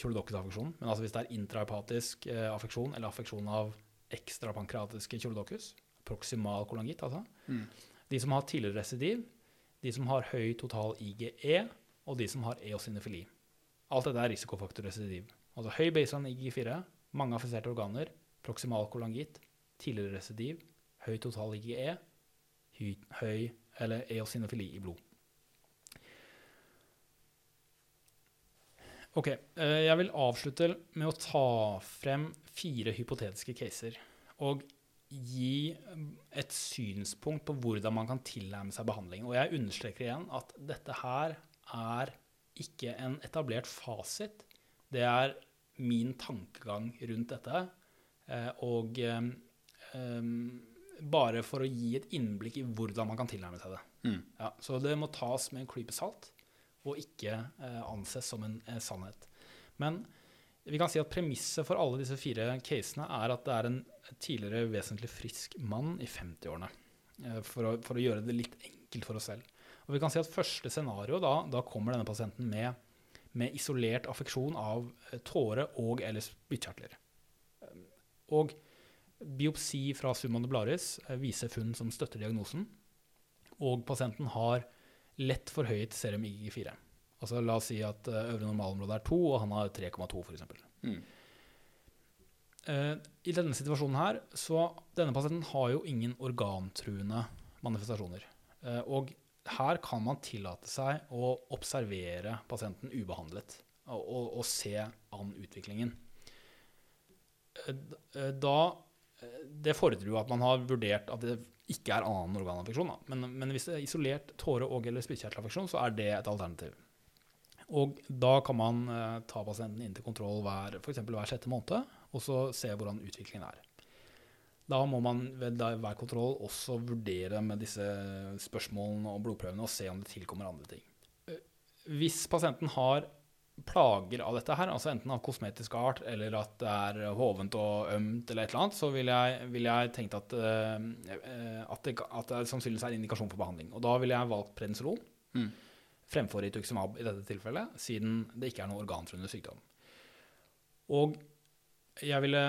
kjoledokusaffeksjonen. Men altså hvis det er intrahepatisk eh, affeksjon eller affeksjon av ekstrapankreatiske kjoledokus, proksimal kolangitt, altså. Mm. De som har tidligere residiv, de som har høy total IGE, og de som har eosinofili. Alt dette er risikofaktor residiv. Altså høy baseline IG4, mange affiserte organer, proksimal kolangitt, tidligere residiv, høy total IGE, høy eller eosinofili i blod. Ok, eh, Jeg vil avslutte med å ta frem fire hypotetiske caser. Og gi et synspunkt på hvordan man kan tilnærme seg behandling. Og jeg understreker igjen at dette her er ikke en etablert fasit. Det er min tankegang rundt dette. Eh, og um, bare for å gi et innblikk i hvordan man kan tilnærme seg det. Mm. Ja, så det må tas med en klype salt, og ikke anses som en sannhet. Men vi kan si at premisset for alle disse fire casene er at det er en tidligere vesentlig frisk mann i 50-årene. Uh, for, for, å gjøre det litt enkelt for oss selv. Og vi kan si at første scenario, da, da kommer denne pasienten med med isolert affeksjon av eh, tåre og- eller spyttkjertler. Eh, og biopsi fra summa nublaris eh, viser funn som støtter diagnosen. Og pasienten har lett forhøyet serum IGG4. Altså La oss si at øvre normalområde er 2, og han har 3,2 f.eks. Mm. I denne situasjonen her, så denne pasienten har jo ingen organtruende manifestasjoner. Og her kan man tillate seg å observere pasienten ubehandlet og, og, og se an utviklingen. Da eh, det fordrer jo at man har vurdert at det ikke er annen organaffeksjon. Men, men hvis det er isolert tåre- og- eller spyttkjertelaffeksjon, så er det et alternativ. Og da kan man eh, ta pasienten inn til kontroll hver, hver sjette måned, og så se hvordan utviklingen er. Da må man ved hver kontroll også vurdere med disse spørsmålene og blodprøvene og se om det tilkommer andre ting. Eh, Hvis pasienten har plager av dette her, altså enten av kosmetisk art eller at det er hovent og ømt eller et eller annet, så vil jeg, vil jeg tenkt at, eh, eh, at, det, at det sannsynligvis er indikasjon for behandling. Og da ville jeg valgt prednisolon Mm. fremfor rituximab i dette tilfellet, siden det ikke er noe organtruende sykdom. Og jeg ville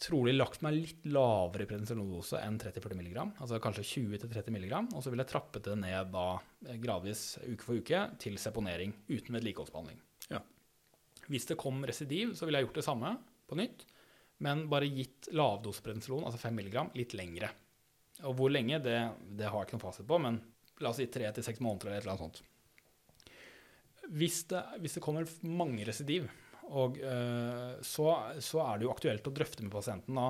trolig lagt meg litt lavere prednisolondose enn 30-40 mg, altså kanskje 20-30 mg, og så ville jeg trappet det ned da eh, gradvis uke for uke til seponering uten vedlikeholdsbehandling. Ja. Hvis det kom residiv, så ville jeg gjort det samme på nytt, men bare gitt lavdose prednisolon, altså 5 mg, litt lengre. Og hvor lenge, det, det har jeg ikke noen fasit på, men la oss si 3-6 måneder eller et eller annet sånt. Hvis det, hvis det kommer mange residiv, og, eh, så, så er det jo aktuelt å drøfte med pasienten da,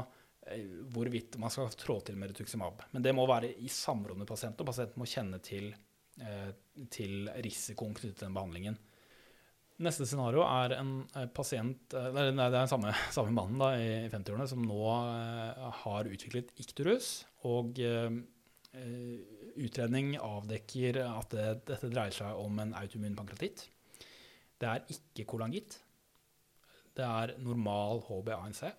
eh, hvorvidt man skal trå til med rituximab. Men det må være i samråd med pasienten, og pasienten må kjenne til, eh, til risikoen knyttet til den behandlingen. Neste scenario er en pasient Nei, det er den samme, samme mannen da, i 50-årene som nå har utviklet ikturus. Og utredning avdekker at det, dette dreier seg om en autoimmun pankratitt. Det er ikke kolangitt. Det er normal HbA1c.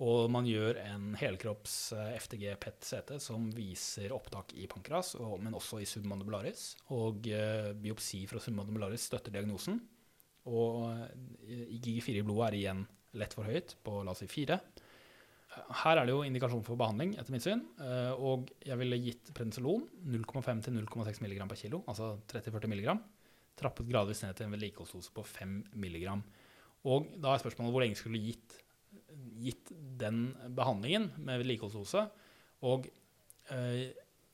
Og man gjør en helkropps eh, FTG PET-CT som viser opptak i pankras, men også i submandibularis. Og eh, biopsi fra submandibularis støtter diagnosen. Og eh, IGG4 i blodet er igjen lett for høyt, på la oss si 4. Her er det jo indikasjon for behandling, etter mitt syn. Og jeg ville gitt prednisolon 0,5 til 0,6 mg per kilo, altså 30-40 mg. Trappet gradvis ned til en vedlikeholdsdose på 5 mg. Og da er spørsmålet hvor lenge skulle du gitt, gitt den behandlingen med vedlikeholdsdose. Og eh,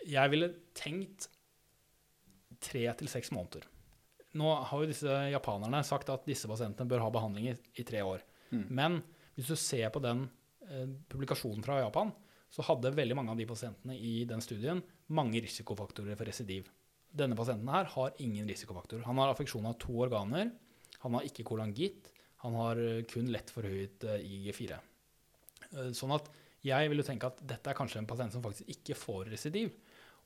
jeg ville tenkt tre til seks måneder. Nå har jo disse japanerne sagt at disse pasientene bør ha behandling i, i tre år. Mm. Men hvis du ser på den eh, publikasjonen fra Japan, så hadde veldig mange av de pasientene i den studien mange risikofaktorer for residiv. Denne pasienten her har ingen risikofaktor. Han har affeksjon av to organer. Han har ikke kolangitt. Han har eh, kun lett forhøyet eh, IG4. Eh, Sånn at jeg vil jo tenke at dette er kanskje en pasient som faktisk ikke får residiv.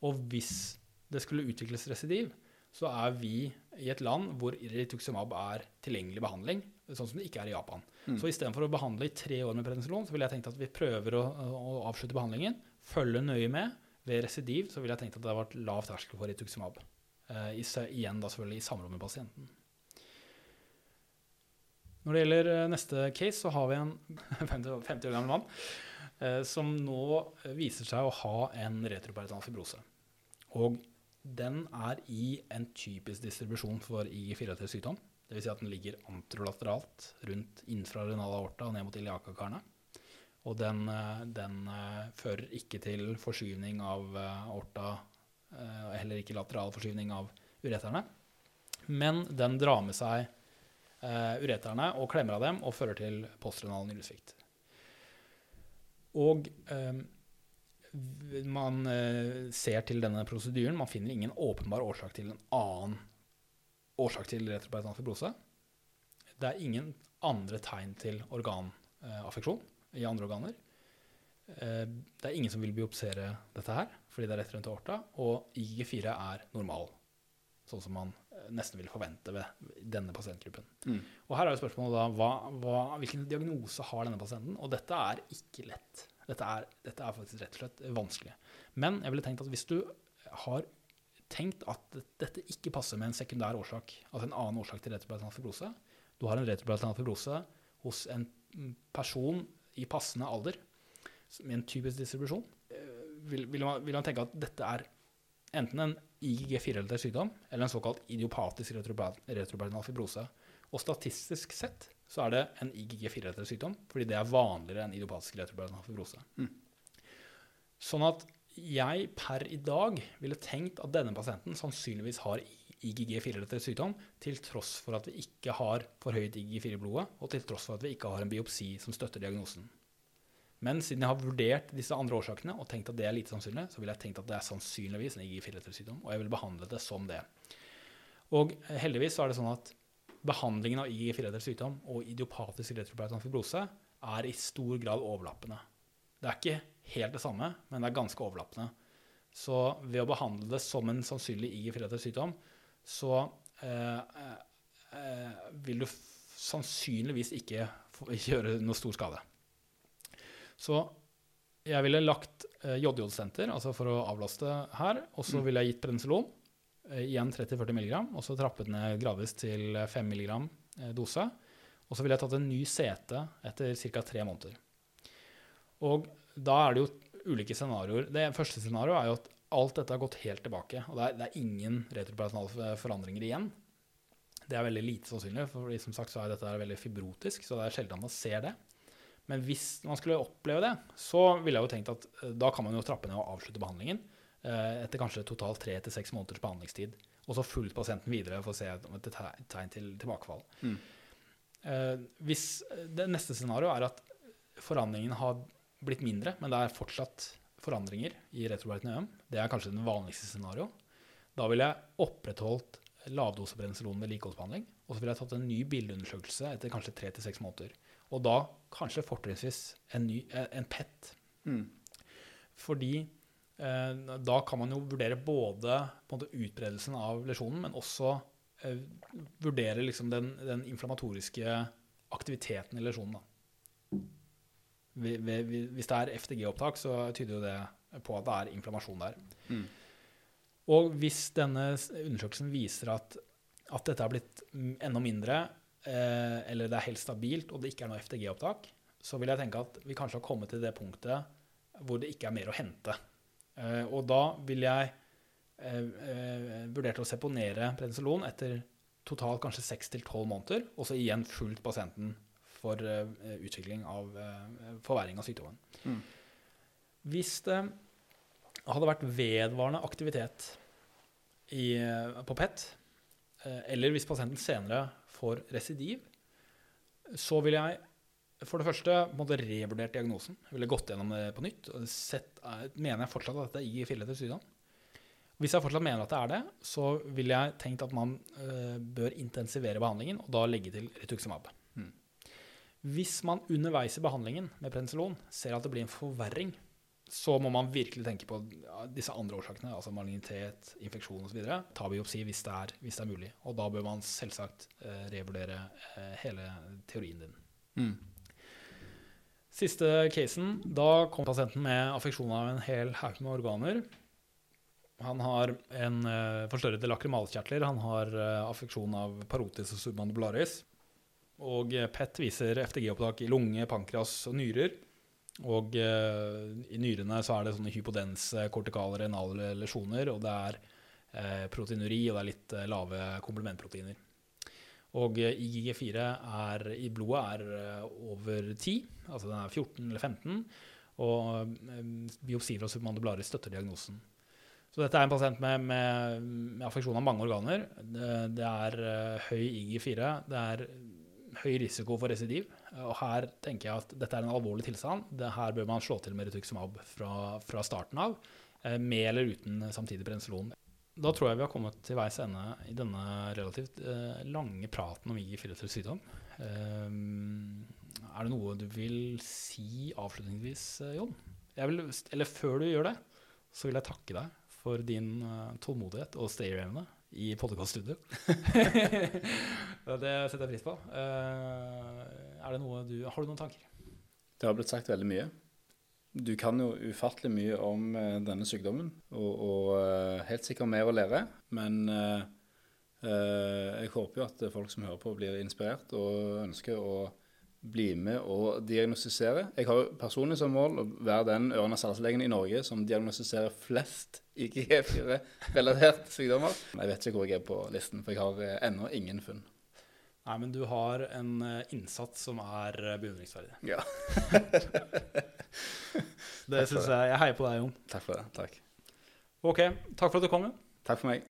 Og hvis det skulle utvikles residiv, så er vi i et land hvor rituximab er tilgjengelig behandling, sånn som det ikke er i Japan. Mm. Så istedenfor å behandle i tre år med prednisolon, så ville jeg tenkt at vi prøver å, å avslutte behandlingen, følge nøye med. Ved residiv så ville jeg tenkt at det har vært lav terskel for rituximab. Eh, igjen da selvfølgelig i samråd med pasienten. Når det gjelder eh, neste case, så har vi en 50 år gammel mann eh, som nå eh, viser seg å ha en retroperitonal fibrose. Og den er i en typisk distribusjon for IG4-relatert sykdom. Dvs. Si at den ligger antrolateralt rundt infrarenal aorta og ned mot iliakakarene. Og den, den fører ikke til forskyvning av aorta, heller ikke lateral forskyvning av ureterne. Men den drar med seg ureterne og klemmer av dem og fører til postrenal nyresvikt. Og eh, man eh, ser til denne prosedyren, man finner ingen åpenbar årsak til en annen årsak til retroperitonal fibrose. Det er ingen andre tegn til organaffeksjon i andre organer. Eh, Det er ingen som vil biopsere dette her, fordi det er rett rundt aorta, og IG4 er normal, sånn som man eh, nesten vil forvente ved denne pasientgruppen. Mm. Og her er jo spørsmålet da, hva, hva, hvilken diagnose har denne pasienten? Og dette er ikke lett. Dette er, dette er faktisk rett og slett vanskelig. Men jeg ville tenkt at hvis du har tenkt at dette ikke passer med en sekundær årsak, altså en annen årsak til retroperitonal fibrose, du har en retroperitonal fibrose hos en person i passende alder med en typisk distribusjon, eh, vil, vil, man, vil man tenke at dette er enten en IGG4-relatert sykdom eller en såkalt idiopatisk retroper- fibrose. Og statistisk sett så er det en IGG4-relatert sykdom, fordi det er vanligere enn idiopatisk retroperitonal fibrose. Mm. Sånn at jeg per i dag ville tenkt at denne pasienten sannsynligvis har IGG4-relatert sykdom, til tross for at vi ikke har forhøyet IGG4 i blodet, og til tross for at vi ikke har en biopsi som støtter diagnosen. Men siden jeg har vurdert disse andre årsakene og tenkt at det er lite sannsynlig, så vil jeg tenkt at det er sannsynligvis en IG4-sykdom, og jeg vil behandle det som det. Og heldigvis så er det sånn at behandlingen av IG4-sykdom og idiopatisk retroplatant fibrose er i stor grad overlappende. Det er ikke helt det samme, men det er ganske overlappende. Så ved å behandle det som en sannsynlig IG4-sykdom, så eh, eh, vil du sannsynligvis ikke gjøre noe stor skade. Så jeg ville lagt eh, JJ-senter, altså for å avlaste her, og så ville jeg gitt prednisolon, eh, igjen 30-40 mg, og så trappet ned gradvis til 5 mg eh, dose. Og så ville jeg tatt en ny CT etter ca. tre måneder. Og da er det jo ulike scenarioer. Det første scenarioet er jo at alt dette har gått helt tilbake. Og det er, det er ingen retropersonale forandringer igjen. Det er veldig lite sannsynlig, for som sagt så er dette veldig fibrotisk, så det er sjelden man ser det. Men hvis man skulle oppleve det, så ville jeg jo tenkt at eh, da kan man jo trappe ned og avslutte behandlingen eh, etter kanskje totalt tre til seks måneders behandlingstid. Og så fulgt pasienten videre for å se om et tegn til tilbakefall. Mm. Eh, hvis Det neste scenario er at forandringen har blitt mindre, men det er fortsatt forandringer i retrovertende øm. Det er kanskje den vanligste scenario. Da ville jeg opprettholdt lavdosebrenselon ved med likeholdsbehandling. Og så ville jeg tatt en ny bildeundersøkelse etter kanskje tre til seks måneder. Og da kanskje fortrinnsvis en, ny, eh, en PET. Mm. Fordi eh, da kan man jo vurdere både måte, utbredelsen av lesjonen, men også eh, vurdere liksom, den, den, inflammatoriske aktiviteten i lesjonen. Da. Hvis det er FTG-opptak, så tyder jo det på at det er inflammasjon der. Mm. Og hvis denne undersøkelsen viser at, at dette er blitt enda mindre, eller det er helt stabilt, og det ikke er noe FTG-opptak, så vil jeg tenke at vi kanskje har kommet til det punktet hvor det ikke er mer å hente. Eh, og da vil jeg vurdere til å seponere prednisolon etter totalt kanskje 6-12 måneder, og så igjen fulgt pasienten for utvikling av forverring av sykdommen. Mm. Hvis det hadde vært vedvarende aktivitet i, på PET, eller hvis pasienten senere får residiv, så ville jeg for det første måtte revurdert diagnosen. Ville gått gjennom det på nytt. sett, Mener jeg fortsatt at dette er IG-filletter sykdom? Hvis jeg fortsatt mener at det er det, så ville jeg tenkt at man bør intensivere behandlingen og da legge til rituximab. Hvis man underveis i behandlingen med penicillon ser at det blir en forverring, så må man virkelig tenke på disse andre årsakene, altså malignitet, infeksjon osv. Ta biopsi hvis det, er, hvis det er mulig. Og da bør man selvsagt eh, revurdere eh, hele teorien din. Mm. Siste casen. Da kom pasienten med affeksjon av en hel haug med organer. Han har en eh, forstørrede lakrimalkjertler. Han har uh, affeksjon av parotis og submandibularis. Og eh, PET viser FTG-opptak i lunge, pankreas og nyrer. Og uh, i nyrene så er det sånne hypodense, kortikale, renale lesjoner, og det er uh, proteinuri, og det er litt uh, lave komplementproteiner. Og IGG4 er, i blodet er over 10, altså den er 14 eller 15, og biopsier og submandibularis støtter diagnosen. Så dette er en pasient med, med, med affeksjon av mange organer. Det, det er høy IG4. Det er høy risiko for residiv. Og her tenker jeg at dette er en alvorlig tilstand. Det her bør man slå til med rituximab fra, fra starten av, eh, med eller uten samtidig penicillon. Da tror jeg vi har kommet til veis ende i denne relativt eh, lange praten om IG4 sykdom. Eh, er det noe du vil si avslutningsvis, eh, Jon? Vil, eller før du gjør det, så vil jeg takke deg for din tålmodighet og stayerevne i podkaststudio. det setter jeg pris på. Uh, er det noe du, har du noen tanker? Det har blitt sagt veldig mye. Du kan jo ufattelig mye om uh, denne sykdommen, og, og uh, helt sikkert mer å lære. Men jeg håper jo at folk som hører på, blir inspirert og ønsker å bli med og diagnostisere. Jeg har personlig som mål å være den ørene salslegen i Norge som diagnostiserer flest IKG4-relaterte sykdommer. Jeg vet ikke hvor jeg er på listen, for jeg har eh, ennå ingen funn. Nei, men du har en eh, innsats som er eh, beundringsverdig. Ja. det syns jeg Jeg heier på deg, Jon. Takk for det. Takk. OK. Takk for at du kom. Takk for meg.